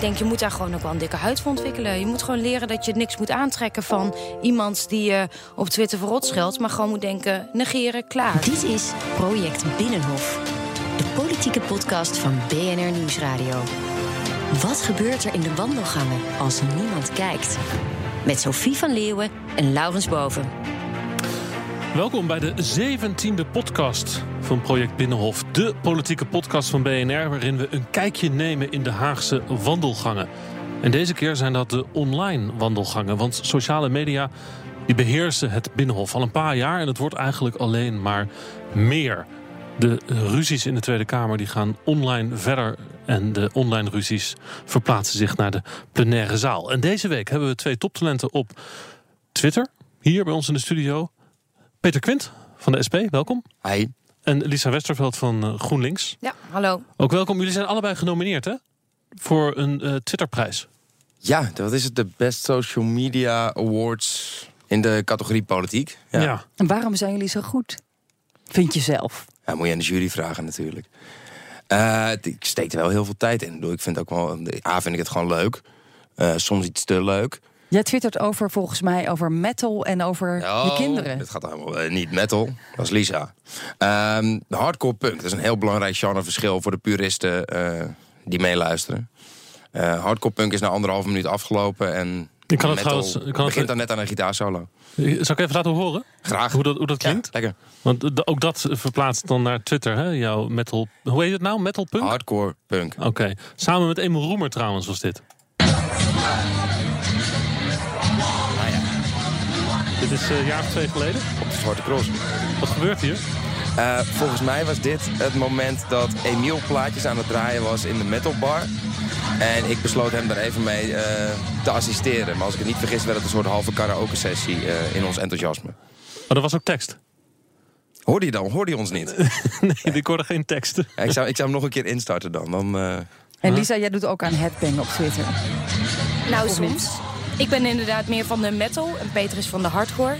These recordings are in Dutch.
Denk, je moet daar gewoon ook wel een dikke huid voor ontwikkelen. Je moet gewoon leren dat je niks moet aantrekken van iemand die je op Twitter verrot scheldt. Maar gewoon moet denken, negeren, klaar. Dit is Project Binnenhof. De politieke podcast van BNR Nieuwsradio. Wat gebeurt er in de wandelgangen als niemand kijkt? Met Sophie van Leeuwen en Laurens Boven. Welkom bij de 17e podcast van Project Binnenhof. De politieke podcast van BNR, waarin we een kijkje nemen in de Haagse wandelgangen. En deze keer zijn dat de online wandelgangen. Want sociale media die beheersen het Binnenhof al een paar jaar. En het wordt eigenlijk alleen maar meer. De ruzies in de Tweede Kamer die gaan online verder. En de online ruzies verplaatsen zich naar de plenaire zaal. En deze week hebben we twee toptalenten op Twitter. Hier bij ons in de studio. Peter Quint van de SP, welkom. Hi. En Lisa Westerveld van eh, GroenLinks. Ja, hallo. Ook welkom. Jullie zijn allebei genomineerd hè? Voor een uh, Twitterprijs. Ja, wat is het? De Best Social Media Awards in de categorie politiek. Ja. Ja. En waarom zijn jullie zo goed? Vind je zelf? Ja, moet je aan de jury vragen natuurlijk. Uh, ik steek er wel heel veel tijd in. Ik vind ook wel, A vind ik het gewoon leuk. Uh, soms iets te leuk. Jij twittert over volgens mij over metal en over oh, je kinderen. Het gaat allemaal uh, niet metal, dat is Lisa. Um, de hardcore punk, dat is een heel belangrijk genreverschil voor de puristen uh, die meeluisteren. Uh, hardcore punk is na anderhalf minuut afgelopen en ik kan het metal trouwens, ik kan begint het, dan net aan een gitaarsolo. Zal ik even laten horen? Graag. Hoe dat, hoe dat klinkt? Ja, lekker. Want ook dat verplaatst dan naar Twitter, hè? Jouw metal. Hoe heet het nou? Metal punk? Hardcore punk. Oké. Okay. Samen met Emil Roemer trouwens was dit. Dit is een uh, jaar of twee geleden. Op de Zwarte Cross. Wat gebeurt hier? Uh, volgens mij was dit het moment dat Emiel plaatjes aan het draaien was in de metalbar. En ik besloot hem daar even mee uh, te assisteren. Maar als ik het niet vergis, werd het een soort halve karaoke-sessie uh, in ons enthousiasme. Maar er was ook tekst. Hoorde je dan? Hoorde je ons niet? nee, ik hoorde geen teksten. Ja, ik, zou, ik zou hem nog een keer instarten dan. dan en Lisa, jij doet ook aan headbang op Twitter. Nou, soms. Ik ben inderdaad meer van de metal en Peter is van de hardcore.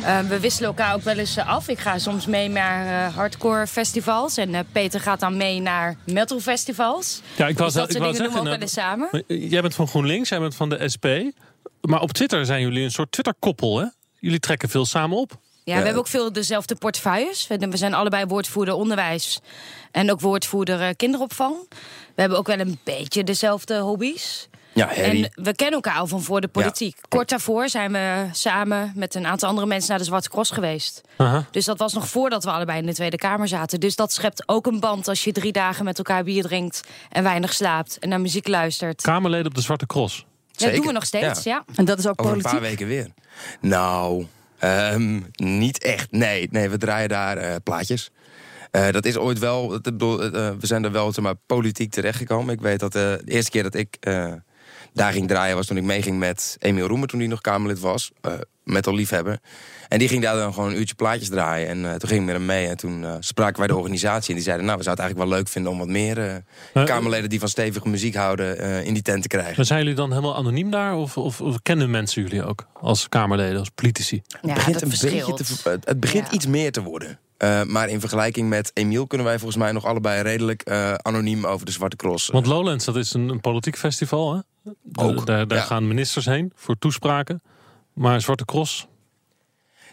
Uh, we wisselen elkaar ook wel eens af. Ik ga soms mee naar uh, hardcore festivals. En uh, Peter gaat dan mee naar metal festivals. Ja, ik was, dus dat ik dingen doen we ook zeggen, wel eens samen. Jij bent van GroenLinks, jij bent van de SP. Maar op Twitter zijn jullie een soort Twitter-koppel, hè? Jullie trekken veel samen op. Ja, we hebben ook veel dezelfde portefeuilles. We zijn allebei woordvoerder onderwijs en ook woordvoerder kinderopvang. We hebben ook wel een beetje dezelfde hobby's. Ja, Harry. En we kennen elkaar al van voor de politiek. Ja. Kort daarvoor zijn we samen met een aantal andere mensen naar de Zwarte Cross geweest. Aha. Dus dat was nog voordat we allebei in de Tweede Kamer zaten. Dus dat schept ook een band als je drie dagen met elkaar bier drinkt en weinig slaapt en naar muziek luistert. Kamerleden op de Zwarte Cross. Dat doen we nog steeds, ja. En dat is ook Over politiek? een paar weken weer. Nou, um, niet echt. Nee, nee, we draaien daar uh, plaatjes. Uh, dat is ooit wel, uh, we zijn er wel zeg maar, politiek terechtgekomen. Ik weet dat uh, de eerste keer dat ik daar ging draaien was toen ik meeging met Emiel Roemer, toen hij nog Kamerlid was, uh, metal liefhebber. En die ging daar dan gewoon een uurtje plaatjes draaien. En uh, toen ging ik met hem mee en toen uh, spraken wij de organisatie. En die zeiden, nou, we zouden het eigenlijk wel leuk vinden om wat meer Kamerleden die van stevige muziek houden in die tent te krijgen. Maar zijn jullie dan helemaal anoniem daar? Of, of, of kennen mensen jullie ook als Kamerleden, als politici? Ja, het begint, dat een beetje te, het begint Ja. iets meer te worden. Uh, maar in vergelijking met Emiel kunnen wij volgens mij nog allebei redelijk uh, anoniem over de Zwarte Cross. Want Lowlands, dat is een, een politiek festival, hè? De, Ook, daar daar ja. gaan ministers heen voor toespraken. Maar Zwarte Cross,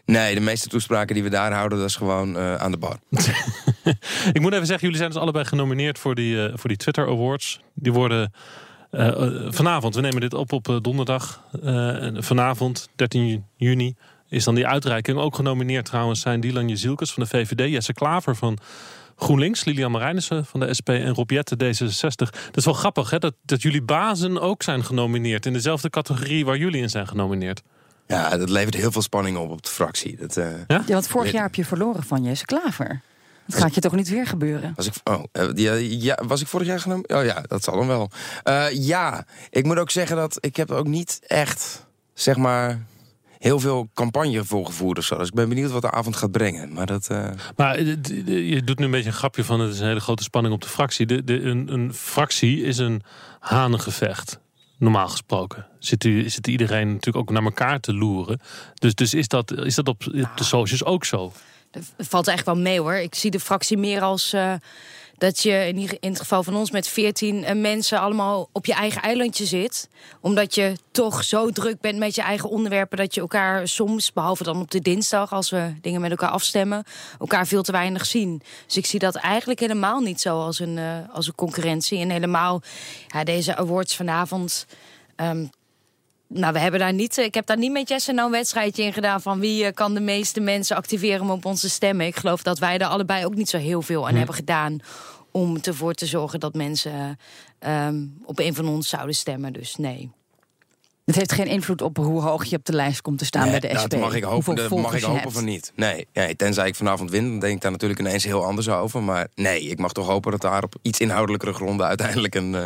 Nee, de meeste toespraken die we daar houden, dat is gewoon uh, aan de bar. ik moet even zeggen, jullie zijn dus allebei genomineerd voor die, voor die Twitter Awards. Die worden vanavond, we nemen dit op op donderdag. vanavond, 13 juni, is dan die uitreiking. Ook genomineerd trouwens zijn Dylan Jezielkes van de VVD, Jesse Klaver van GroenLinks, Lilian Marijnissen van de SP en Rob Jette D66. Dat is wel grappig hè, dat, dat jullie bazen ook zijn genomineerd in dezelfde categorie waar jullie in zijn genomineerd. Ja, dat levert heel veel spanning op op de fractie. Dat, uh, ja? Ja, want vorig jaar heb je verloren van Jesse Klaver. Dat gaat je toch niet weer gebeuren? Was ik, oh, uh, ja, ja, was ik vorig jaar genomen? Oh ja, dat zal dan wel. Uh, ja, ik moet ook zeggen dat ik heb ook niet echt zeg maar heel veel campagne voor gevoerd of zo. Dus ik ben benieuwd wat de avond gaat brengen. Maar dat. Uh... Maar eh, je doet nu een beetje een grapje van het is een hele grote spanning op de fractie. De, de, een, een fractie is een hanengevecht. Normaal gesproken zit, u, zit iedereen natuurlijk ook naar elkaar te loeren. Dus, dus is, dat, is dat op de socials ook zo? Dat valt echt wel mee hoor. Ik zie de fractie meer als. Uh dat je in, in het geval van ons met veertien eh, mensen allemaal op je eigen eilandje zit. Omdat je toch zo druk bent met je eigen onderwerpen dat je elkaar soms, behalve dan op de dinsdag als we dingen met elkaar afstemmen, elkaar veel te weinig zien. Dus ik zie dat eigenlijk helemaal niet zo als een, uh, als een concurrentie. En helemaal ja, deze awards vanavond. Um, nou, we hebben daar niet. Ik heb daar niet met Jesse nou een wedstrijdje in gedaan van wie kan de meeste mensen activeren om op onze stemmen. Ik geloof dat wij er allebei ook niet zo heel veel aan hm. hebben gedaan om ervoor te zorgen dat mensen um, op een van ons zouden stemmen. Dus nee. Het heeft geen invloed op hoe hoog je op de lijst komt te staan bij de SP. Dat mag ik hopen, dat mag ik hopen van niet. Nee, nee, tenzij ik vanavond win, dan denk ik daar natuurlijk ineens heel anders over. Maar nee, ik mag toch hopen dat daar op iets inhoudelijkere gronden uiteindelijk een uh,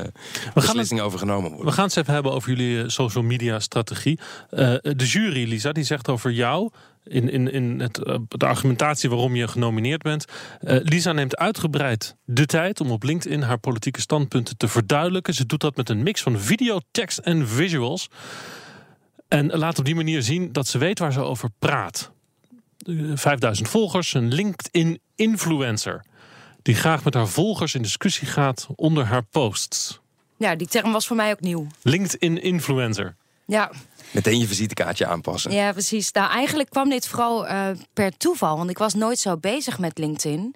beslissing over genomen wordt. We gaan het even hebben over jullie eh, social media strategie. Uh, de jury, Lisa, die zegt over jou in, in, in het, uh, de argumentatie waarom je genomineerd bent. Uh, Lisa neemt uitgebreid de tijd om op LinkedIn haar politieke standpunten te verduidelijken. Ze doet dat met een mix van video, tekst en visuals. En laat op die manier zien dat ze weet waar ze over praat. 5000 eh, volgers, een LinkedIn-influencer. Die graag met haar volgers in discussie gaat onder haar posts. Ja, die term was voor mij ook nieuw. LinkedIn-influencer. Ja, Meteen je visitekaartje aanpassen. Ja, precies. Nou, eigenlijk kwam dit vooral uh, per toeval. Want ik was nooit zo bezig met LinkedIn.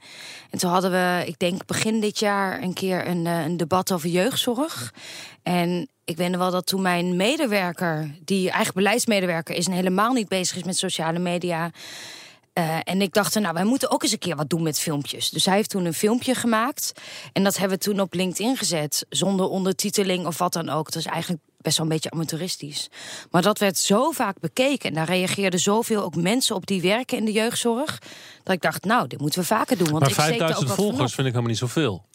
En toen hadden we, ik denk begin dit jaar, een keer een, uh, een debat over jeugdzorg. En ik weet wel dat toen mijn medewerker, die eigen beleidsmedewerker is en helemaal niet bezig is met sociale media. Uh, en ik dacht, nou, wij moeten ook eens een keer wat doen met filmpjes. Dus hij heeft toen een filmpje gemaakt. En dat hebben we toen op LinkedIn gezet. Zonder ondertiteling of wat dan ook. Dat is eigenlijk best wel een beetje amateuristisch. Maar dat werd zo vaak bekeken. En daar reageerden zoveel ook mensen op die werken in de jeugdzorg. Dat ik dacht, nou, dit moeten we vaker doen. Want maar 5000 volgers vind ik helemaal niet zoveel.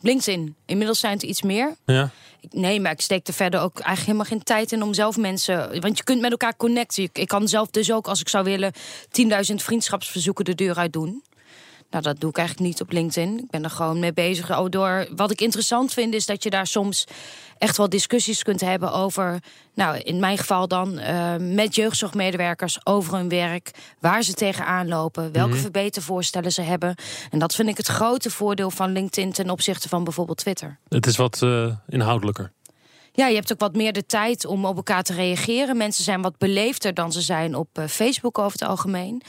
LinkedIn. Inmiddels zijn het iets meer. Ja. Nee, maar ik steek er verder ook eigenlijk helemaal geen tijd in om zelf mensen. Want je kunt met elkaar connecten. Ik kan zelf dus ook, als ik zou willen, 10.000 vriendschapsverzoeken de deur uit doen. Nou, dat doe ik eigenlijk niet op LinkedIn. Ik ben er gewoon mee bezig. Oh, door, wat ik interessant vind, is dat je daar soms echt wel discussies kunt hebben over, nou in mijn geval dan uh, met jeugdzorgmedewerkers over hun werk, waar ze tegenaan lopen, welke mm verbetervoorstellen ze hebben. En dat vind ik het grote voordeel van LinkedIn ten opzichte van bijvoorbeeld Twitter. Het is wat uh, inhoudelijker. Ja, je hebt ook wat meer de tijd om op elkaar te reageren. Mensen zijn wat beleefder dan ze zijn op uh, Facebook over het algemeen.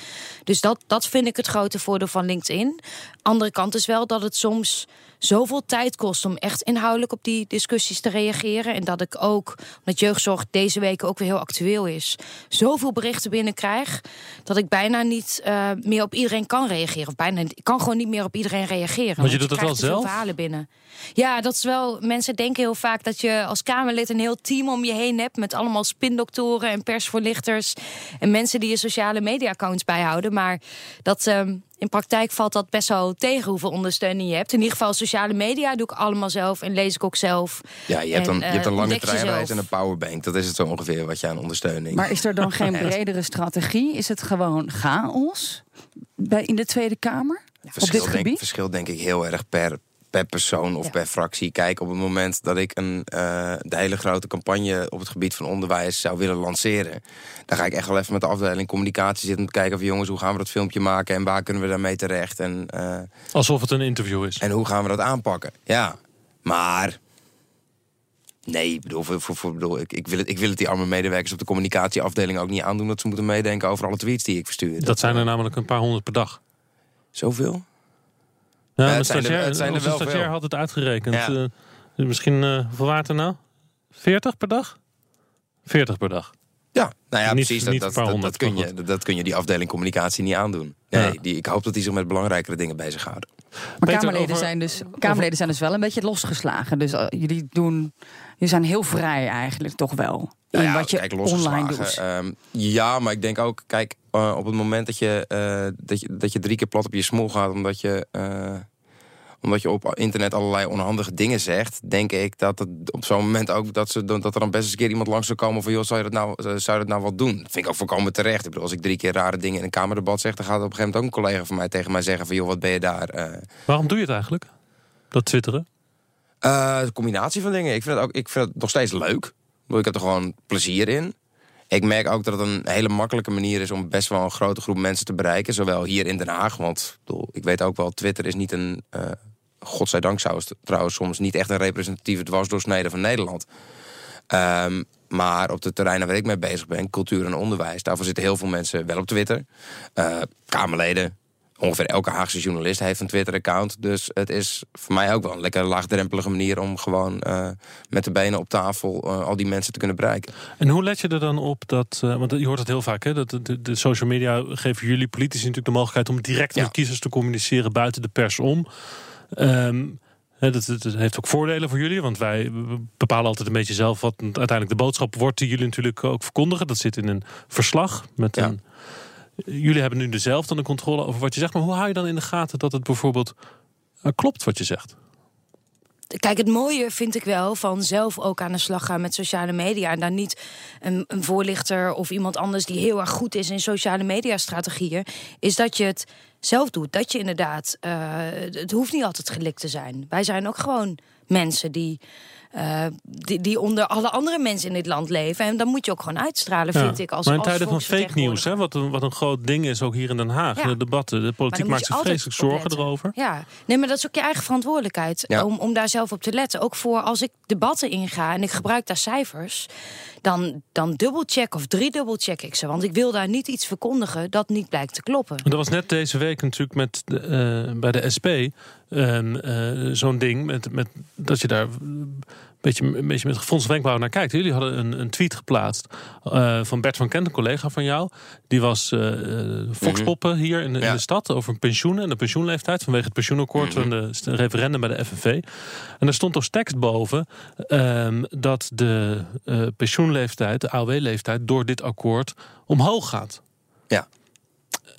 Dus dat, dat vind ik het grote voordeel van LinkedIn. Andere kant is wel dat het soms zoveel tijd kost om echt inhoudelijk op die discussies te reageren. En dat ik ook, omdat jeugdzorg deze week ook weer heel actueel is, zoveel berichten binnenkrijg. Dat ik bijna niet uh, meer op iedereen kan reageren. Of bijna, ik kan gewoon niet meer op iedereen reageren. Want je doet het wel zelf? verhalen binnen. Ja, dat is wel. Mensen denken heel vaak dat je als Kamerlid een heel team om je heen hebt. Met allemaal spindoktoren en persvoorlichters. En mensen die je sociale media-accounts bijhouden. Maar dat. Uh, in praktijk valt dat best wel tegen hoeveel ondersteuning je hebt. In ieder geval sociale media doe ik allemaal zelf en lees ik ook zelf. Ja, je hebt, een, je hebt een lange treinreis en een powerbank. Dat is het zo ongeveer wat je aan ondersteuning. Maar is er dan geen bredere strategie? Is het gewoon chaos bij, in de Tweede Kamer? Verschil, op dit gebied? Denk, verschil denk ik heel erg per, per persoon of per fractie. Kijk, op het moment dat ik een uh, de hele grote campagne op het gebied van onderwijs zou willen lanceren, dan ga ik echt wel even met de afdeling communicatie zitten om te kijken van jongens, hoe gaan we dat filmpje maken en waar kunnen we daarmee terecht? En, uh, Alsof het een interview is. En hoe gaan we dat aanpakken? Ja, maar Nee, ik bedoel, voor, voor, bedoel ik, ik, wil het, ik wil het die arme medewerkers op de communicatieafdeling ook niet aandoen dat ze moeten meedenken over alle tweets die ik verstuur. Dat, dat zijn er namelijk een paar honderd per dag. Zoveel? Ja, ja, stagiair, zijn er, stagiair had het uitgerekend. Ja. Uh, misschien, uh, hoeveel waard er nou? 40 per dag? 40 per dag. Ja, nou ja, niet, precies. Niet dat, dat, dat, kun je, dat kun je die afdeling communicatie niet aandoen. Nee, ja. die, ik hoop dat die zich met belangrijkere dingen bezighouden. Maar Kamerleden, zijn dus, Kamerleden zijn dus wel een beetje losgeslagen. Dus uh, jullie doen, jullie zijn heel vrij eigenlijk toch wel. In nou ja, wat je kijk, online doet. Um, ja, maar ik denk ook, kijk, uh, op het moment dat je, uh, dat je, dat je drie keer plat op je smoel gaat omdat je omdat je op internet allerlei onhandige dingen zegt, denk ik dat het op zo'n moment ook dat, ze, dat er dan best eens een keer iemand langs zou komen van joh, zou je dat nou, zou je dat nou wat doen? Dat vind ik ook voorkomen terecht. Ik bedoel, als ik drie keer rare dingen in een kamerdebat zeg, dan gaat op een gegeven moment ook een collega van mij tegen mij zeggen van joh, wat ben je daar? Waarom doe je het eigenlijk? Dat twitteren? Uh, een combinatie van dingen. Ik vind, het ook, ik vind het nog steeds leuk. Ik heb er gewoon plezier in. Ik merk ook dat het een hele makkelijke manier is om best wel een grote groep mensen te bereiken. Zowel hier in Den Haag, want ik weet ook wel, Twitter is niet een. Uh, godzijdank zou het trouwens soms niet echt een representatieve dwarsdoorsnede van Nederland. Um, maar op de terreinen waar ik mee bezig ben, cultuur en onderwijs, daarvoor zitten heel veel mensen wel op Twitter. Uh, Kamerleden, ongeveer elke Haagse journalist heeft een Twitter-account. Dus het is voor mij ook wel een lekker laagdrempelige manier om gewoon uh, met de benen op tafel uh, al die mensen te kunnen bereiken. En hoe let je er dan op dat, uh, want je hoort het heel vaak, hè, dat de, de, social media geven jullie politici natuurlijk de mogelijkheid om direct ja. met kiezers te communiceren buiten de pers om. Um, dat, dat, heeft ook voordelen voor jullie, want wij bepalen altijd een beetje zelf wat uiteindelijk de boodschap wordt die jullie natuurlijk ook verkondigen. Dat zit in een verslag met ja. een jullie hebben nu dezelfde de controle over wat je zegt. Maar hoe hou je dan in de gaten dat het bijvoorbeeld uh, klopt wat je zegt? Kijk, het mooie vind ik wel van zelf ook aan de slag gaan met sociale media. En dan niet een, een, voorlichter of iemand anders die heel erg goed is in sociale media strategieën. Is dat je het zelf doet. Dat je inderdaad, uh, het hoeft niet altijd gelikt te zijn. Wij zijn ook gewoon mensen die uh, die, die onder alle andere mensen in dit land leven. En dan moet je ook gewoon uitstralen, vind ik. Als, maar in tijden van fake news, hè, wat, een, wat een groot ding is, ook hier in Den Haag. Ja. De debatten, de politiek maakt zich vreselijk zorgen erover. Ja, nee, maar dat is ook je eigen verantwoordelijkheid. Ja. Om, om daar zelf op te letten. Ook voor als ik debatten inga en ik gebruik daar cijfers dan, dan dubbelcheck of driedubbelcheck ik ze. Want ik wil daar niet iets verkondigen dat niet blijkt te kloppen. Dat was net deze week natuurlijk met de, uh, bij de SP uh, zo'n ding. Met, met, dat je daar beetje, een beetje met gefronst wenkbrauwen naar kijkt. Jullie hadden een, een tweet geplaatst uh, van Bert van Kent, een collega van jou. Die was foxpoppen hier in de, ja. in de, stad over pensioenen en de pensioenleeftijd. Vanwege het pensioenakkoord mm -hmm. en de referendum bij de FNV. En er stond als tekst boven um, dat de pensioen leeftijd, de AOW-leeftijd, door dit akkoord omhoog gaat. Ja.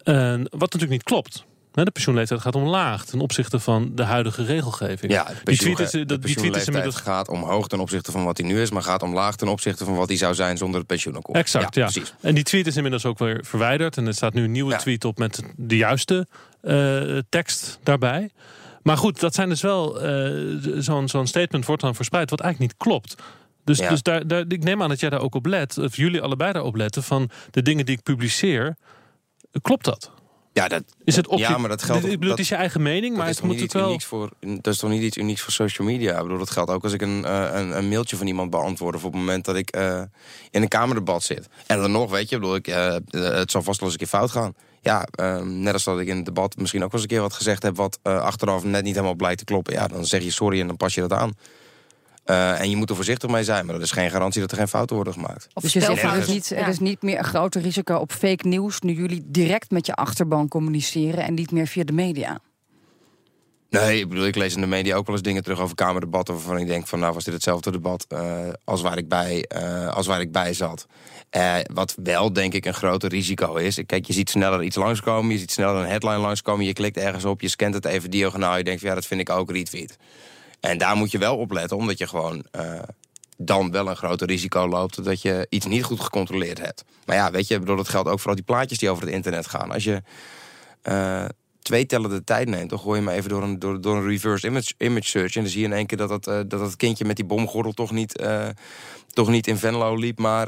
En wat natuurlijk niet klopt. De pensioenleeftijd gaat omlaag ten opzichte van de huidige regelgeving. Ja, die tweet is, de, die inmiddels... gaat omhoog ten opzichte van wat hij nu is, maar gaat omlaag ten opzichte van wat hij zou zijn zonder het pensioenakkoord. Exact, ja. Precies. En die tweet is inmiddels ook weer verwijderd en er staat nu een nieuwe ja. tweet op met de juiste uh, tekst daarbij. Maar goed, dat zijn dus wel uh, zo'n zo'n statement wordt dan verspreid wat eigenlijk niet klopt. Dus, ja. dus daar, daar, ik neem aan dat jij daar ook op let, of jullie allebei daarop letten, van de dingen die ik publiceer, klopt dat? Ja, dat, is het op ja, maar dat geldt. Ik bedoel, het is je eigen mening, maar het moet het wel. Voor, dat is toch niet iets unieks voor social media? Ik bedoel, dat geldt ook als ik een, uh, een, een, mailtje van iemand beantwoord. Of op het moment dat ik uh, in een kamerdebat zit. En dan nog, weet je, bedoel, ik, uh, het zal vast wel eens een keer fout gaan. Ja, ehm, net als dat ik in het debat misschien ook wel eens een keer wat gezegd heb. wat achteraf net niet helemaal blijkt te kloppen. Ja, dan zeg je sorry en dan pas je dat aan. Uh, en je moet er voorzichtig mee zijn, maar dat is geen garantie dat er geen fouten worden gemaakt. Of dus je zegt, er is, niet, er is niet meer een groter risico op fake nieuws nu jullie direct met je achterban communiceren en niet meer via de media. Nee, ik bedoel, ik lees in de media ook wel eens dingen terug over kamerdebatten waarvan ik denk van nou was dit hetzelfde debat uh, als, waar ik bij, uh, als waar ik bij zat. Uh, wat wel denk ik een groter risico is. Kijk, je ziet sneller iets langskomen, je ziet sneller een headline langskomen, je klikt ergens op, je scant het even diagonaal, je denkt van ja dat vind ik ook retweet. En daar moet je wel op letten, omdat je gewoon uh, dan wel een groter risico loopt dat je iets niet goed gecontroleerd hebt. Maar ja, weet je, bedoel, dat geldt ook voor al die plaatjes die over het internet gaan. Als je uh, twee tellen de tijd neemt, dan gooi je me even door een, door, door een reverse image, image search. En dan zie je in één keer dat dat, uh, dat, dat kindje met die bomgordel toch niet, toch niet in Venlo liep, maar,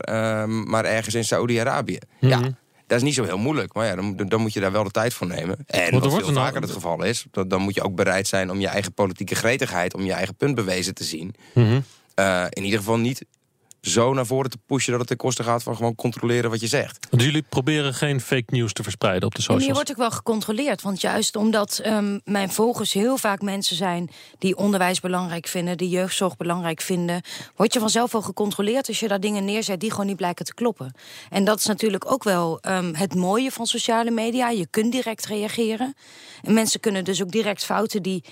maar ergens in Saudi-Arabië. Mm -hmm. Ja. Dat is niet zo heel moeilijk, maar ja, dan, dan moet je daar wel de tijd voor nemen. En wat, wat veel vaker het geval is, dan, dan moet je ook bereid zijn om je eigen politieke gretigheid, om je eigen punt bewezen te zien. Mm -hmm. uh, in ieder geval niet zo naar voren te pushen dat het ten koste gaat van gewoon controleren wat je zegt. Dus jullie proberen geen fake news te verspreiden op de socials? En hier wordt ook wel gecontroleerd. Want juist omdat um, mijn volgers heel vaak mensen zijn die onderwijs belangrijk vinden, die jeugdzorg belangrijk vinden, word je vanzelf wel gecontroleerd als je daar dingen neerzet die gewoon niet blijken te kloppen. En dat is natuurlijk ook wel um, het mooie van sociale media. Je kunt direct reageren. En mensen kunnen dus ook direct fouten die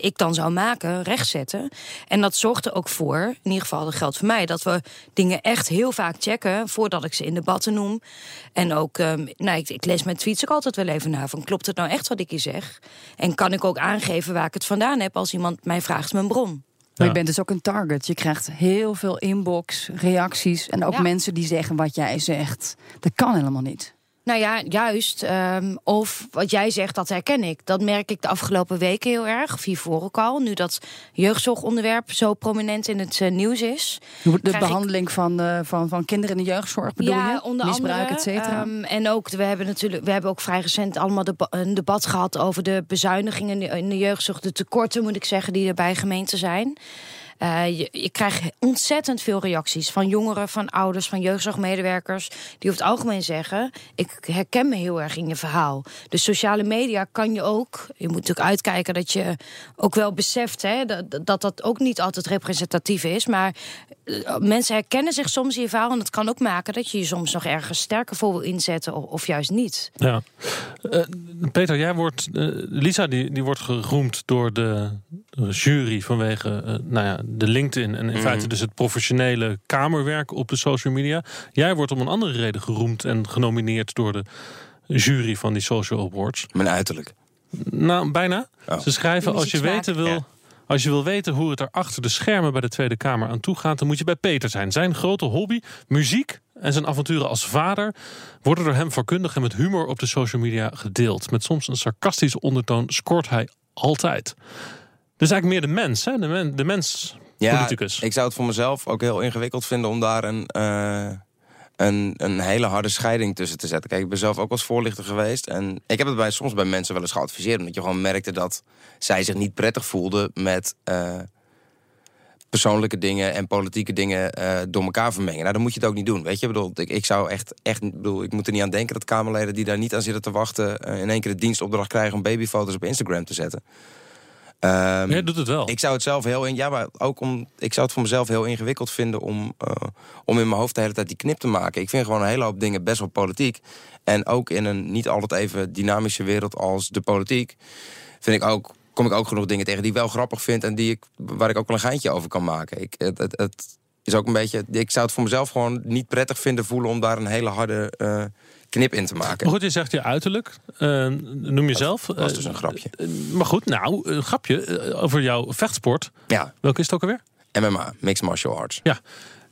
ik dan zou maken, rechtzetten. En dat zorgt er ook voor, in ieder geval dat geldt voor mij, dat we dingen echt heel vaak checken voordat ik ze in debatten noem. En ook, um, nou, ik, ik, lees mijn tweets ook altijd wel even na van klopt het nou echt wat ik hier zeg? En kan ik ook aangeven waar ik het vandaan heb als iemand mij vraagt mijn bron? Maar je bent dus ook een target. Je krijgt heel veel inbox, reacties en ook mensen die zeggen wat jij zegt. Dat kan helemaal niet. Nou ja, juist. Um, of wat jij zegt, dat herken ik. Dat merk ik de afgelopen weken heel erg. Of hiervoor ook al. Nu dat jeugdzorgonderwerp zo prominent in het uh, nieuws is. De behandeling ik... van, uh, van, van kinderen in de jeugdzorg bedoel ja, je? Onder Misbruik, et cetera. Um, en ook, we hebben natuurlijk, we hebben ook vrij recent allemaal een debat gehad over de bezuinigingen in de jeugdzorg. De tekorten, moet ik zeggen, die er bij gemeenten zijn. Uh, je, krijgt ontzettend veel reacties van jongeren, van ouders, van jeugdzorgmedewerkers. Die over het algemeen zeggen: Ik herken me heel erg in je verhaal. Dus sociale media kan je ook. Je moet natuurlijk uitkijken dat je ook wel beseft hè, dat, dat ook niet altijd representatief is. Maar uh, mensen herkennen zich soms in je verhaal. En dat kan ook maken dat je je soms nog ergens sterker voor wil inzetten, of, juist niet. Ja. Uh, Peter, jij wordt. Lisa, die, die wordt geroemd door de jury vanwege. nou ja, de LinkedIn en in mhm. feite dus het professionele kamerwerk op de social media. Jij wordt om een andere reden geroemd en genomineerd door de jury van die social awards. Mijn uiterlijk. Nou, bijna. Oh. Ze schrijven als je weten wil. Als je wil weten hoe het er achter de schermen bij de Tweede Kamer aan toe gaat, dan moet je bij Peter zijn. Zijn grote hobby, muziek en zijn avonturen als vader, worden door hem vakkundig en met humor op de social media gedeeld. Met soms een sarcastische ondertoon scoort hij altijd. Dus eigenlijk meer de mens, hè? De, de mens ja, ik zou het voor mezelf ook heel ingewikkeld vinden om daar een, uh, een, een hele harde scheiding tussen te zetten. Kijk, ik ben zelf ook als voorlichter geweest. En ik heb het bij, soms bij mensen wel eens geadviseerd. Omdat je gewoon merkte dat zij zich niet prettig voelden met uh, persoonlijke dingen en politieke dingen uh, door elkaar vermengen. Nou, dan moet je het ook niet doen. Weet je, ik bedoel, ik, ik zou echt, echt bedoel, ik moet er niet aan denken dat Kamerleden die daar niet aan zitten te wachten. in één keer de dienstopdracht krijgen om babyfoto's op Instagram te zetten. Um, ja, doet het wel. Ik zou het zelf heel in, ja, maar ook om, ik zou het voor mezelf heel ingewikkeld vinden om, uh, om in mijn hoofd de hele tijd die knip te maken. Ik vind gewoon een hele hoop dingen best wel politiek. En ook in een niet altijd even dynamische wereld als de politiek, vind ik ook, kom ik ook genoeg dingen tegen die ik wel grappig vind en die ik, waar ik ook wel een geintje over kan maken. Ik, het, het, het is ook een beetje, ik zou het voor mezelf gewoon niet prettig vinden voelen om daar een hele harde. Uh, knip in te maken. Maar goed, je zegt je uiterlijk. Uh, noem jezelf. Dat was dus een grapje. Uh, maar goed, nou, een grapje over jouw vechtsport. Ja. Welke is het ook alweer? MMA, Mixed Martial Arts. Ja.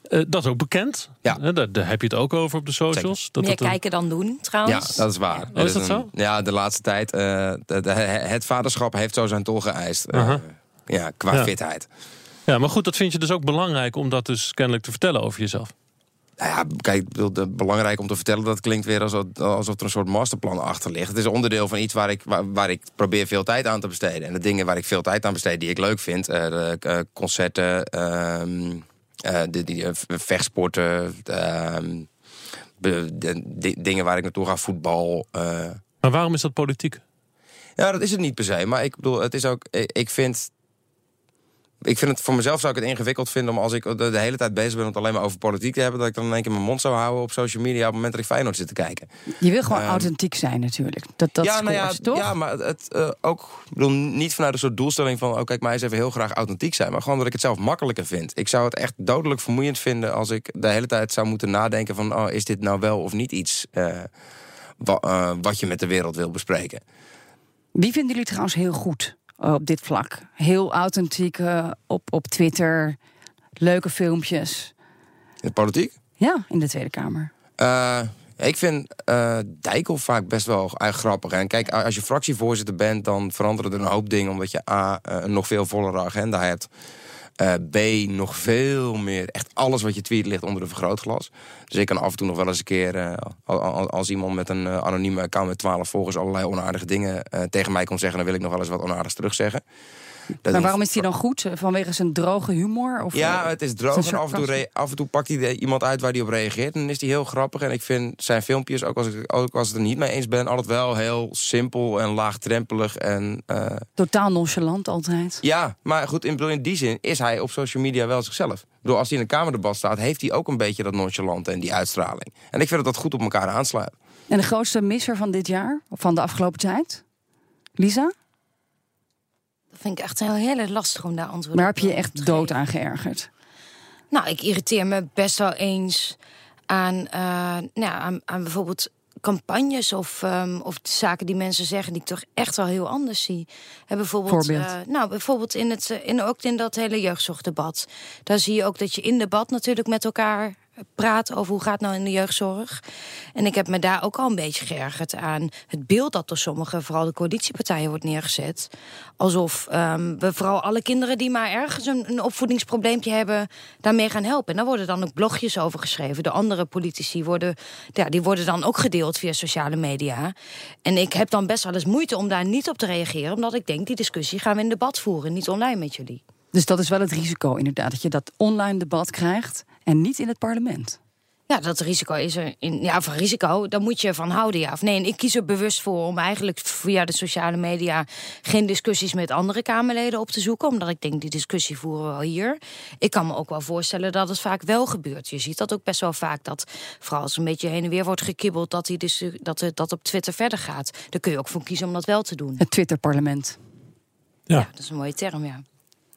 Uh, dat is ook bekend. Ja. daar, daar, heb je het ook over op de socials. Dat Meer kijken dan doen, trouwens. Ja, dat is waar. Oh, is dat zo? Ja, de laatste tijd. De, de, het vaderschap heeft zo zijn tol geëist. -huh. ja, qua ja. fitheid. Ja, maar goed, dat vind je dus ook belangrijk om dat dus kennelijk te vertellen over jezelf. Nou ja, kijk, belangrijk om te vertellen, dat klinkt weer alsof, alsof er een soort masterplan achter ligt. Het is onderdeel van iets waar ik, waar, waar, ik probeer veel tijd aan te besteden. En de dingen waar ik veel tijd aan besteed, die ik leuk vind, uh, de, uh, concerten, uh, de, die, vechtsporten, ehm, de, de, dingen waar ik naartoe ga, voetbal. Maar waarom is dat politiek? Ja, dat is het niet per se. Maar ik bedoel, het is ook, ik vind ik vind het voor mezelf zou ik het ingewikkeld vinden om als ik de, hele tijd bezig ben om het alleen maar over politiek te hebben, dat ik dan in één keer mijn mond zou houden op social media op het moment dat ik Feyenoord zit te kijken. Je wil gewoon ehm, authentiek zijn natuurlijk. Dat, dat ja, nou ja, toch? Ja, maar het uh, ook bedoel, niet vanuit een soort doelstelling van, oh kijk, mij eens even heel graag authentiek zijn, maar gewoon dat ik het zelf makkelijker vind. Ik zou het echt dodelijk vermoeiend vinden als ik de hele tijd zou moeten nadenken van, oh, is dit nou wel of niet iets uh, wa, uh, wat je met de wereld wil bespreken. Wie vinden jullie trouwens heel goed? Op dit vlak. Heel authentiek uh, op, op Twitter. Leuke filmpjes. In de politiek? Ja, in de Tweede Kamer. Uh, ik vind uh, Dijkel vaak best wel grappig. En kijk, als je fractievoorzitter bent, dan veranderen er een hoop dingen. Omdat je A, een nog veel vollere agenda hebt. Uh, B, nog veel meer. Echt alles wat je tweet ligt onder een vergrootglas. Dus ik kan af en toe nog wel eens een keer, uh, als iemand met een uh, anonieme account met 12 volgers allerlei onaardige dingen tegen mij komt zeggen, dan wil ik nog wel eens wat onaardigs terugzeggen maar waarom is hij dan goed? Vanwege zijn droge humor? Of ja, het is droog en af en, toe af en toe pakt hij iemand uit waar hij op reageert. En dan is hij heel grappig. En ik vind zijn filmpjes, ook als ik, ook als ik het er niet mee eens ben... altijd wel heel simpel en laagdrempelig. En, uh... Totaal nonchalant altijd. Ja, maar goed, in, in die zin is hij op social media wel zichzelf. Ik bedoel, als hij in een kamerdebat staat... heeft hij ook een beetje dat nonchalante en die uitstraling. En ik vind dat dat goed op elkaar aansluit. En de grootste misser van dit jaar? Of van de afgelopen tijd? Lisa? Vind ik echt heel, heel lastig om daar antwoord Maar heb je je echt dood aan geërgerd? Nou, ik irriteer me best wel eens aan, uh, nou, aan, aan bijvoorbeeld campagnes of, um, of zaken die mensen zeggen die ik toch echt wel heel anders zie. En bijvoorbeeld, uh, nou, bijvoorbeeld in het, in, ook in dat hele jeugdzorgdebat. Daar zie je ook dat je in debat natuurlijk met elkaar praat over hoe gaat het nou in de jeugdzorg. En ik heb me daar ook al een beetje geërgerd aan het beeld dat door sommige, vooral de coalitiepartijen, wordt neergezet. Alsof um, we vooral alle kinderen die maar ergens een, een opvoedingsprobleempje hebben, daarmee gaan helpen. En daar worden dan ook blogjes over geschreven. De andere politici worden, ja, die worden dan ook gedeeld via sociale media. En ik heb dan best wel eens moeite om daar niet op te reageren, omdat ik denk, die discussie gaan we in debat voeren, niet online met jullie. Dus dat is wel het risico, inderdaad, dat je dat online debat krijgt en niet in het parlement. Ja, dat risico is er. In, ja, van risico, daar moet je van houden, ja of nee. En ik kies er bewust voor om eigenlijk via de sociale media geen discussies met andere Kamerleden op te zoeken. Omdat ik denk, die discussie voeren we wel hier. Ik kan me ook wel voorstellen dat het vaak wel gebeurt. Je ziet dat ook best wel vaak, dat vooral als een beetje heen en weer wordt gekibbeld, dat, die dus, dat het dat op Twitter verder gaat. Daar kun je ook voor kiezen om dat wel te doen. Het Twitter-parlement. Ja. ja. dat is een mooie term, ja.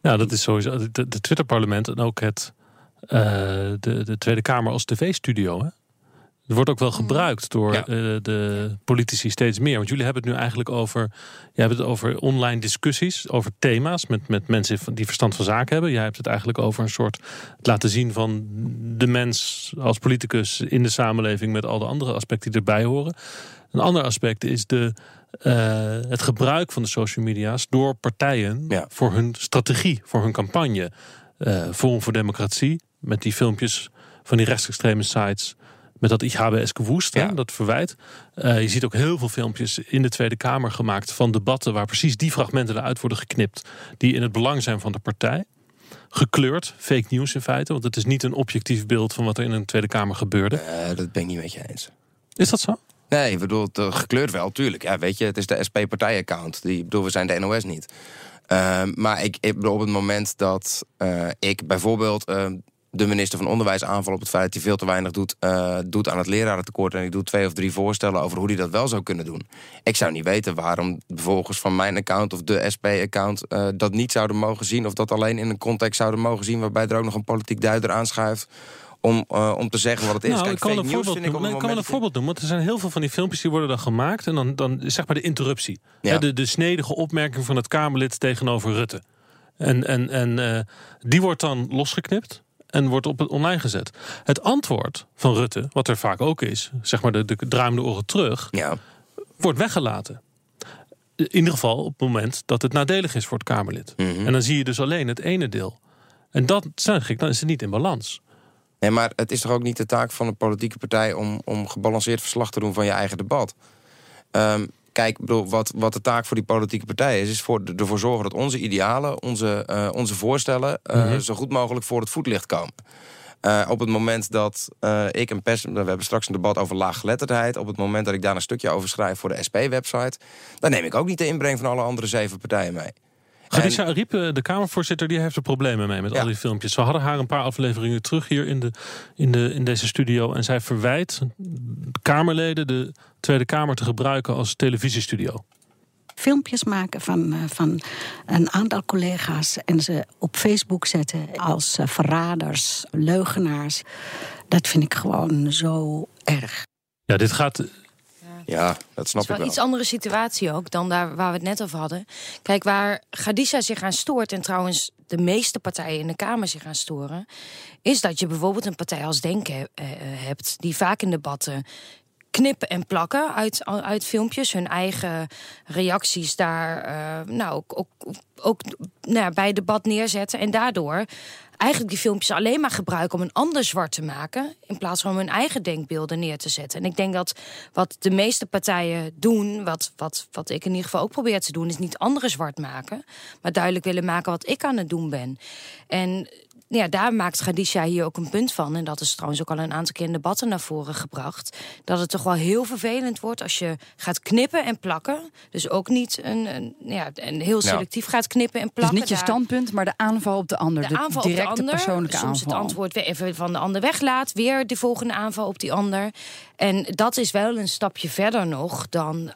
Ja, dat is sowieso. De, de Twitter-parlement en ook het uh, de, de Tweede Kamer als tv-studio. Het wordt ook wel gebruikt door uh, de politici steeds meer. Want jullie hebben het nu eigenlijk over. Je hebt het over online discussies, over thema's met, met mensen die verstand van zaken hebben. Jij hebt het eigenlijk over een soort het laten zien van de mens als politicus in de samenleving met al de andere aspecten die erbij horen. Een ander aspect is de, uh, het gebruik van de social media's door partijen ja. voor hun strategie, voor hun campagne. Uh, Forum voor Democratie met die filmpjes van die rechtsextreme sites. Met dat gewoest, ja. dat verwijt. Uh, je ziet ook heel veel filmpjes in de Tweede Kamer gemaakt van debatten waar precies die fragmenten eruit worden geknipt. Die in het belang zijn van de partij. Gekleurd, fake news in feite. Want het is niet een objectief beeld van wat er in een Tweede Kamer gebeurde. Uh, dat ben ik niet met je eens. Is dat zo? Nee, ik bedoel, gekleurd wel, tuurlijk. Ja, weet je, het is de SP-partijaccount. Die bedoel, we zijn de NOS niet. Uh, maar ik, ik bedoel, op het moment dat uh, ik bijvoorbeeld uh, de minister van Onderwijs aanval op het feit dat hij veel te weinig doet, uh, doet aan het lerarentekort. En ik doe twee of drie voorstellen over hoe hij dat wel zou kunnen doen. Ik zou niet weten waarom volgens van mijn account of de SP-account uh, dat niet zouden mogen zien. Of dat alleen in een context zouden mogen zien waarbij er ook nog een politiek duider aanschuift om, uh, om te zeggen wat het is. Nou, Kijk, ik kan, een voorbeeld, ik ik kan wel een voorbeeld noemen. Want er zijn heel veel van die filmpjes die worden dan gemaakt. En dan, dan zeg maar de interruptie. Ja. De, de snedige opmerking van het Kamerlid tegenover Rutte. En, en, en uh, die wordt dan losgeknipt en wordt op het online gezet. Het antwoord van Rutte, wat er vaak ook is, zeg maar de, de oren terug, ja. wordt weggelaten. In ieder geval op het moment dat het nadelig is voor het Kamerlid. Mm -hmm. En dan zie je dus alleen het ene deel. En dat zeg ik, dan is het niet in balans. Nee, maar het is toch ook niet de taak van een politieke partij om, om gebalanceerd verslag te doen van je eigen debat. Um, kijk, bedoel, wat, wat de taak voor die politieke partij is, is voor, ervoor zorgen dat onze idealen, onze, uh, onze voorstellen, uh, mm -hmm. zo goed mogelijk voor het voetlicht komen. Uh, op het moment dat ik een pers... We hebben straks een debat over laaggeletterdheid. Op het moment dat ik daar een stukje over schrijf voor de SP-website... dan neem ik ook niet de inbreng van alle andere zeven partijen mee. Khadija Ariep, de Kamervoorzitter, die heeft er problemen mee met ja. al die filmpjes. We hadden haar een paar afleveringen terug hier in, de, in, de, in deze studio. En zij verwijt Kamerleden de Tweede Kamer te gebruiken als televisiestudio filmpjes maken van, uh, van een aantal collega's en ze op Facebook zetten als uh, verraders, leugenaars. Dat vind ik gewoon zo erg. Ja, dit gaat ja, dat snap ik wel. Het is wel een iets andere situatie ook dan daar waar we het net over hadden. Kijk, waar Gadisha zich aan stoort... en trouwens de meeste partijen in de Kamer zich aan storen... is dat je bijvoorbeeld een partij als Denken uh, hebt... die vaak in debatten knippen en plakken uit, uit filmpjes. Hun eigen reacties daar uh, nou, ook, ook, ook nou, bij debat neerzetten. En daardoor eigenlijk die filmpjes alleen maar gebruiken om een ander zwart te maken. In plaats van hun eigen denkbeelden neer te zetten. En ik denk dat wat de meeste partijen doen, wat, wat, wat ik in ieder geval ook probeer te doen, is niet anderen zwart maken. Maar duidelijk willen maken wat ik aan het doen ben. En ja, daar maakt Gadisha hier ook een punt van. En dat is trouwens ook al een aantal keer in debatten naar voren gebracht. Dat het toch wel heel vervelend wordt als je gaat knippen en plakken. Dus ook niet een, een ja, een heel selectief gaat knippen en plakken. Dus niet je standpunt, maar de aanval op de ander. De, aanval directe op de ander, persoonlijke soms aanval. het antwoord weer even van de ander weglaat. Weer de volgende aanval op die ander. En dat is wel een stapje verder nog dan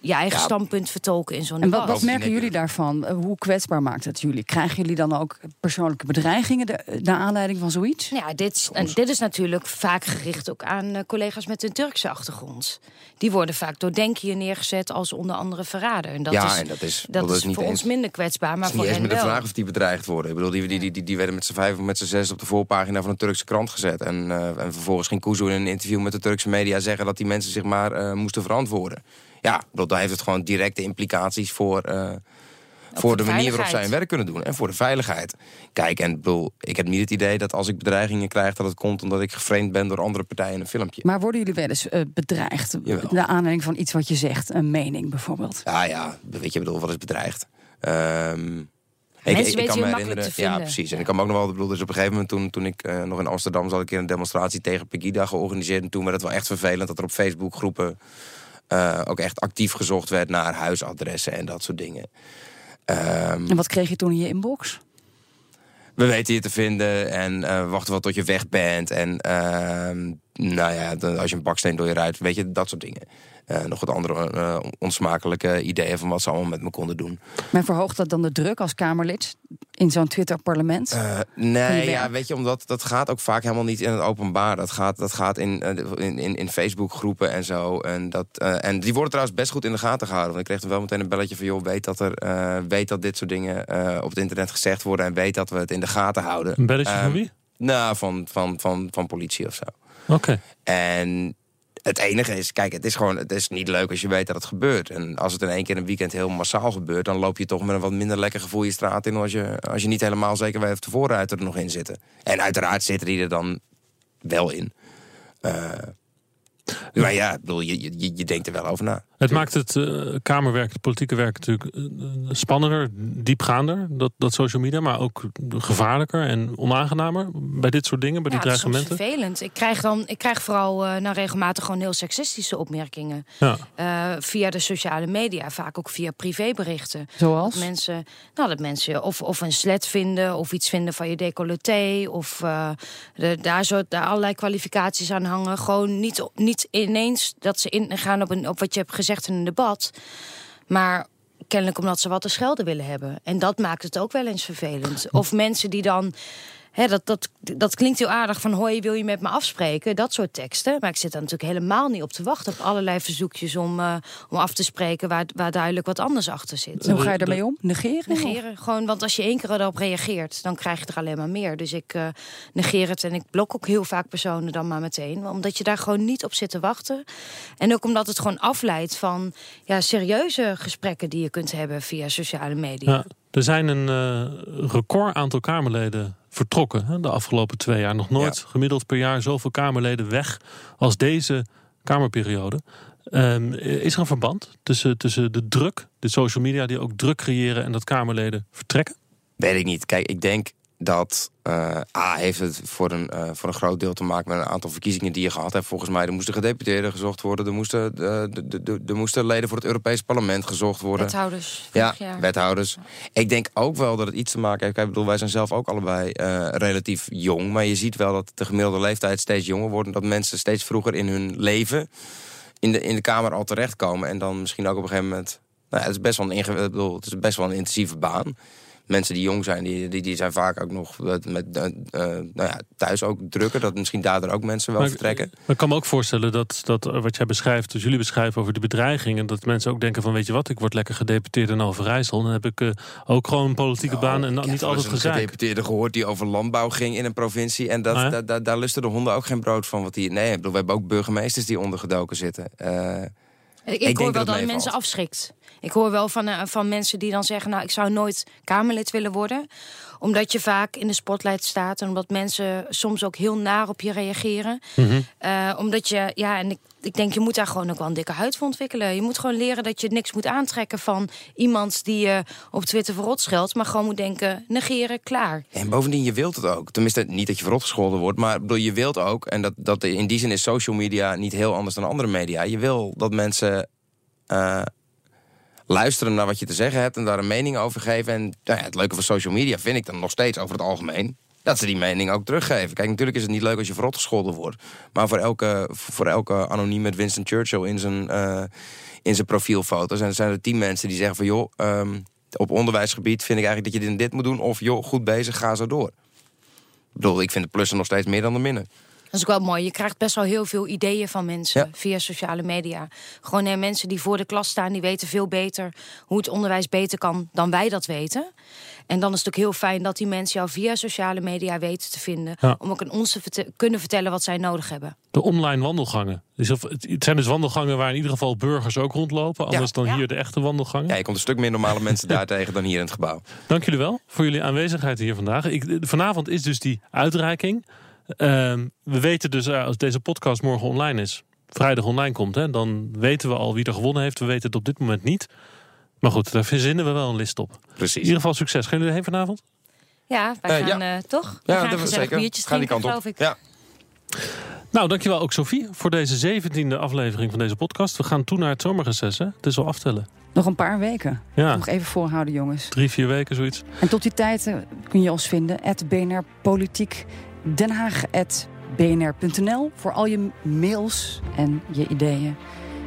je eigen standpunt vertolken in zo'n debat. En wat, wat merken jullie daarvan? Hoe kwetsbaar maakt het jullie? Krijgen jullie dan ook persoonlijke bedreigingen naar aanleiding van zoiets? Ja, dit, en dit is natuurlijk vaak gericht ook aan uh, collega's met een Turkse achtergrond. Die worden vaak door Denkië neergezet als onder andere verrader. En dat ja, is, en dat is, dat dat is, niet voor eens, ons minder kwetsbaar. Maar het is voor niet eens hen met de vraag of die bedreigd worden. Ik bedoel, die, die, die, die werden met z'n vijf of met z'n zes op de voorpagina van een Turkse krant gezet. En, uh, en vervolgens ging Kuzu in een interview met de Turkse media zeggen dat die mensen zich maar uh, moesten verantwoorden. Ja, bedoel, daar heeft het gewoon directe implicaties voor, uh, voor de, de manier waarop zij hun werk kunnen doen. En voor de veiligheid. Kijk, en bedoel, ik heb niet het idee dat als ik bedreigingen krijg... dat het komt omdat ik geframed ben door andere partijen in een filmpje. Maar worden jullie wel eens uh, bedreigd? Jawel. Naar aanleiding van iets wat je zegt, een mening bijvoorbeeld? Ja, ja, weet je, bedoel, wat is bedreigd? Um, ik, ik, ik, kan me herinneren. Ja, precies. En ik kan me ook nog wel. Bedoel, dus op een gegeven moment, toen, toen ik uh, nog in Amsterdam zat, ik een demonstratie tegen Pegida georganiseerd. En toen werd het wel echt vervelend dat er op Facebook groepen uh, ook echt actief gezocht werd naar huisadressen en dat soort dingen. Um, en wat kreeg je toen in je inbox? We weten je te vinden en uh, wachten wel tot je weg bent. En uh, nou ja, als je een baksteen door je ruit, weet je, dat soort dingen. Uh, nog wat andere uh, onsmakelijke ideeën van wat ze allemaal met me konden doen. Maar verhoogt dat dan de druk als Kamerlid in zo'n Twitter-parlement? Uh, nee, ja, weet je, omdat dat gaat ook vaak helemaal niet in het openbaar. Dat gaat, dat gaat in, in, in, in Facebook-groepen en zo. En, dat, en die worden trouwens best goed in de gaten gehouden. Want ik kreeg dan wel meteen een belletje van... joh, weet dat, er, weet dat dit soort dingen op het internet gezegd worden... en weet dat we het in de gaten houden. Een belletje van wie? Nou, van, van, van, van politie of zo. Oké. Okay. En het enige is, kijk, het is gewoon, het is niet leuk als je weet dat het gebeurt. En als het in één keer een weekend heel massaal gebeurt, dan loop je toch met een wat minder lekker gevoel je straat in als je, als je niet helemaal zeker weet of de voorruiten er nog in zitten. En uiteraard zitten die er dan wel in. Uh, maar ja, ik bedoel, je, je, je denkt er wel over na. Het maakt het uh, Kamerwerk, het politieke werk natuurlijk uh, spannender, diepgaander, dat, dat social media, maar ook gevaarlijker en onaangenamer bij dit soort dingen, bij ja, die dreigementen. Het is vervelend. Ik krijg, dan, ik krijg vooral uh, nou, regelmatig gewoon heel seksistische opmerkingen. Ja. via de sociale media, vaak ook via privéberichten. Zoals? Dat mensen, nou, dat mensen of, of een slet vinden, of iets vinden van je decolleté, of de, daar, zo, daar allerlei kwalificaties aan hangen. Gewoon niet, niet ineens dat ze ingaan op, een, op wat je hebt gezegd in een debat. Maar kennelijk omdat ze wat te schelden willen hebben. En dat maakt het ook wel eens vervelend. Of mensen die dan... Hè, dat, dat, dat klinkt heel aardig van hoi, wil je met me afspreken? Dat soort teksten. Maar ik zit daar natuurlijk helemaal niet op te wachten... op allerlei verzoekjes om, uh, om af te spreken... Waar, waar duidelijk wat anders achter zit. Hoe ga je daarmee om? Negeren? Negeren. Gewoon, want als je één keer erop reageert... dan krijg je er alleen maar meer. Dus ik uh, negeer het en ik blok ook heel vaak personen dan maar meteen. Omdat je daar gewoon niet op zit te wachten. En ook omdat het gewoon afleidt van... Ja, serieuze gesprekken die je kunt hebben via sociale media. Ja. Er zijn een uh, record aantal Kamerleden vertrokken hè, de afgelopen twee jaar. Nog nooit ja. gemiddeld per jaar zoveel Kamerleden weg als deze Kamerperiode. Um, is er een verband tussen, tussen de druk, de social media die ook druk creëren en dat Kamerleden vertrekken? Weet ik niet. Kijk, ik denk dat uh, A heeft het voor een, uh, voor een groot deel te maken met een aantal verkiezingen die je gehad hebt. Volgens mij er moesten gedeputeerden gezocht worden. Er moesten, uh, de, de, de, moesten leden voor het Europees Parlement gezocht worden. Wethouders. Ja, jaar. wethouders. Ik denk ook wel dat het iets te maken heeft. Kijk, ik bedoel, wij zijn zelf ook allebei relatief jong. Maar je ziet wel dat de gemiddelde leeftijd steeds jonger wordt. En dat mensen steeds vroeger in hun leven in de, in de Kamer al terechtkomen. En dan misschien ook op een gegeven moment... Nou ja, het is best wel een, inge, bedoel, het is best wel een intensieve baan mensen die jong zijn, die, die, die zijn vaak ook nog met, uh, uh, nou ja, thuis ook drukker. Dat misschien daardoor ook mensen wel maar, vertrekken. Maar ik kan me ook voorstellen dat, dat wat jij beschrijft, dus jullie beschrijven over de bedreigingen, dat mensen ook denken van weet je wat, ik word lekker gedeputeerd in Overijssel. Dan heb ik uh, ook gewoon een politieke Oh, baan en dan niet altijd gezegd. Ik heb een gedeputeerde gehoord die over landbouw ging in een provincie. En dat, Ah, ja? da, da, daar lusten de honden ook geen brood van. Wat die, nee, ik bedoel, we hebben ook burgemeesters die ondergedoken zitten. Uh, Ik, denk hoor dat wel dat meevalt. mensen afschrikt. Ik hoor wel van, uh, van mensen die dan zeggen... nou, ik zou nooit Kamerlid willen worden. Omdat je vaak in de spotlight staat en omdat mensen soms ook heel naar op je reageren. Mhm. Eh, omdat je, ja, en ik, ik denk, je moet daar gewoon ook wel een dikke huid voor ontwikkelen. Je moet gewoon leren dat je niks moet aantrekken van iemand die je op Twitter verrot scheldt. Maar gewoon moet denken, negeren, klaar. En bovendien, je wilt het ook. Tenminste, niet dat je verrot gescholden wordt, maar bedoel, je wilt ook. En dat, dat in die zin is social media niet heel anders dan andere media. Je wil dat mensen. Uh, luisteren naar wat je te zeggen hebt en daar een mening over geven. En nou ja, het leuke van social media vind ik dan nog steeds over het algemeen dat ze die mening ook teruggeven. Kijk, natuurlijk is het niet leuk als je verrot gescholden wordt. Maar voor elke, voor elke anoniem met Winston Churchill in zijn, uh, in zijn profielfoto... zijn, zijn er tien mensen die zeggen van... joh, um, op onderwijsgebied vind ik eigenlijk dat je dit, dit moet doen... of joh, goed bezig, ga zo door. Ik bedoel, ik vind de plussen nog steeds meer dan de minnen. Dat is ook wel mooi. Je krijgt best wel heel veel ideeën van mensen via sociale media. Gewoon hè, mensen die voor de klas staan, die weten veel beter hoe het onderwijs beter kan dan wij dat weten. En dan is het ook heel fijn dat die mensen jou via sociale media weten te vinden. Om ook aan ons te kunnen vertellen wat zij nodig hebben. De online wandelgangen. Dus het zijn dus wandelgangen waar in ieder geval burgers ook rondlopen. Anders dan hier de echte wandelgangen. Ja, je komt een stuk meer normale mensen daar tegen dan hier in het gebouw. Dank jullie wel voor jullie aanwezigheid hier vandaag. Ik, vanavond is dus die uitreiking. Ehm, we weten dus eh, als deze podcast morgen online is, vrijdag online komt, hè, dan weten we al wie er gewonnen heeft. We weten het op dit moment niet. Maar goed, daar verzinnen we wel een list op. Precies. In ieder geval succes. Gaan jullie heen vanavond? Ja, wij uh, gaan ja. Uh, toch? We ja, gaan dat zeker. biertjes gaan drinken, geloof ik. Ja. Nou, dankjewel ook Sophie voor deze zeventiende aflevering van deze podcast. We gaan toe naar het zomerreces, hè? Het is al aftellen. Nog een paar weken. Ja. Nog even voorhouden, jongens. Drie, vier weken, zoiets. En tot die tijd kun je ons vinden. Het BNR Politiek Den Haag bnr.nl voor al je mails en je ideeën.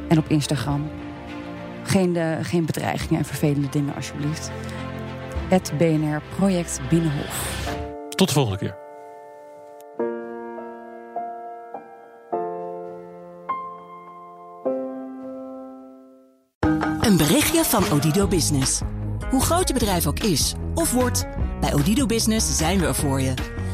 En op Instagram. Geen, de, geen bedreigingen en vervelende dingen, alsjeblieft. Het BNR Project Binnenhof. Tot de volgende keer. Een berichtje van Odido Business. Hoe groot je bedrijf ook is of wordt, bij Odido Business zijn we er voor je.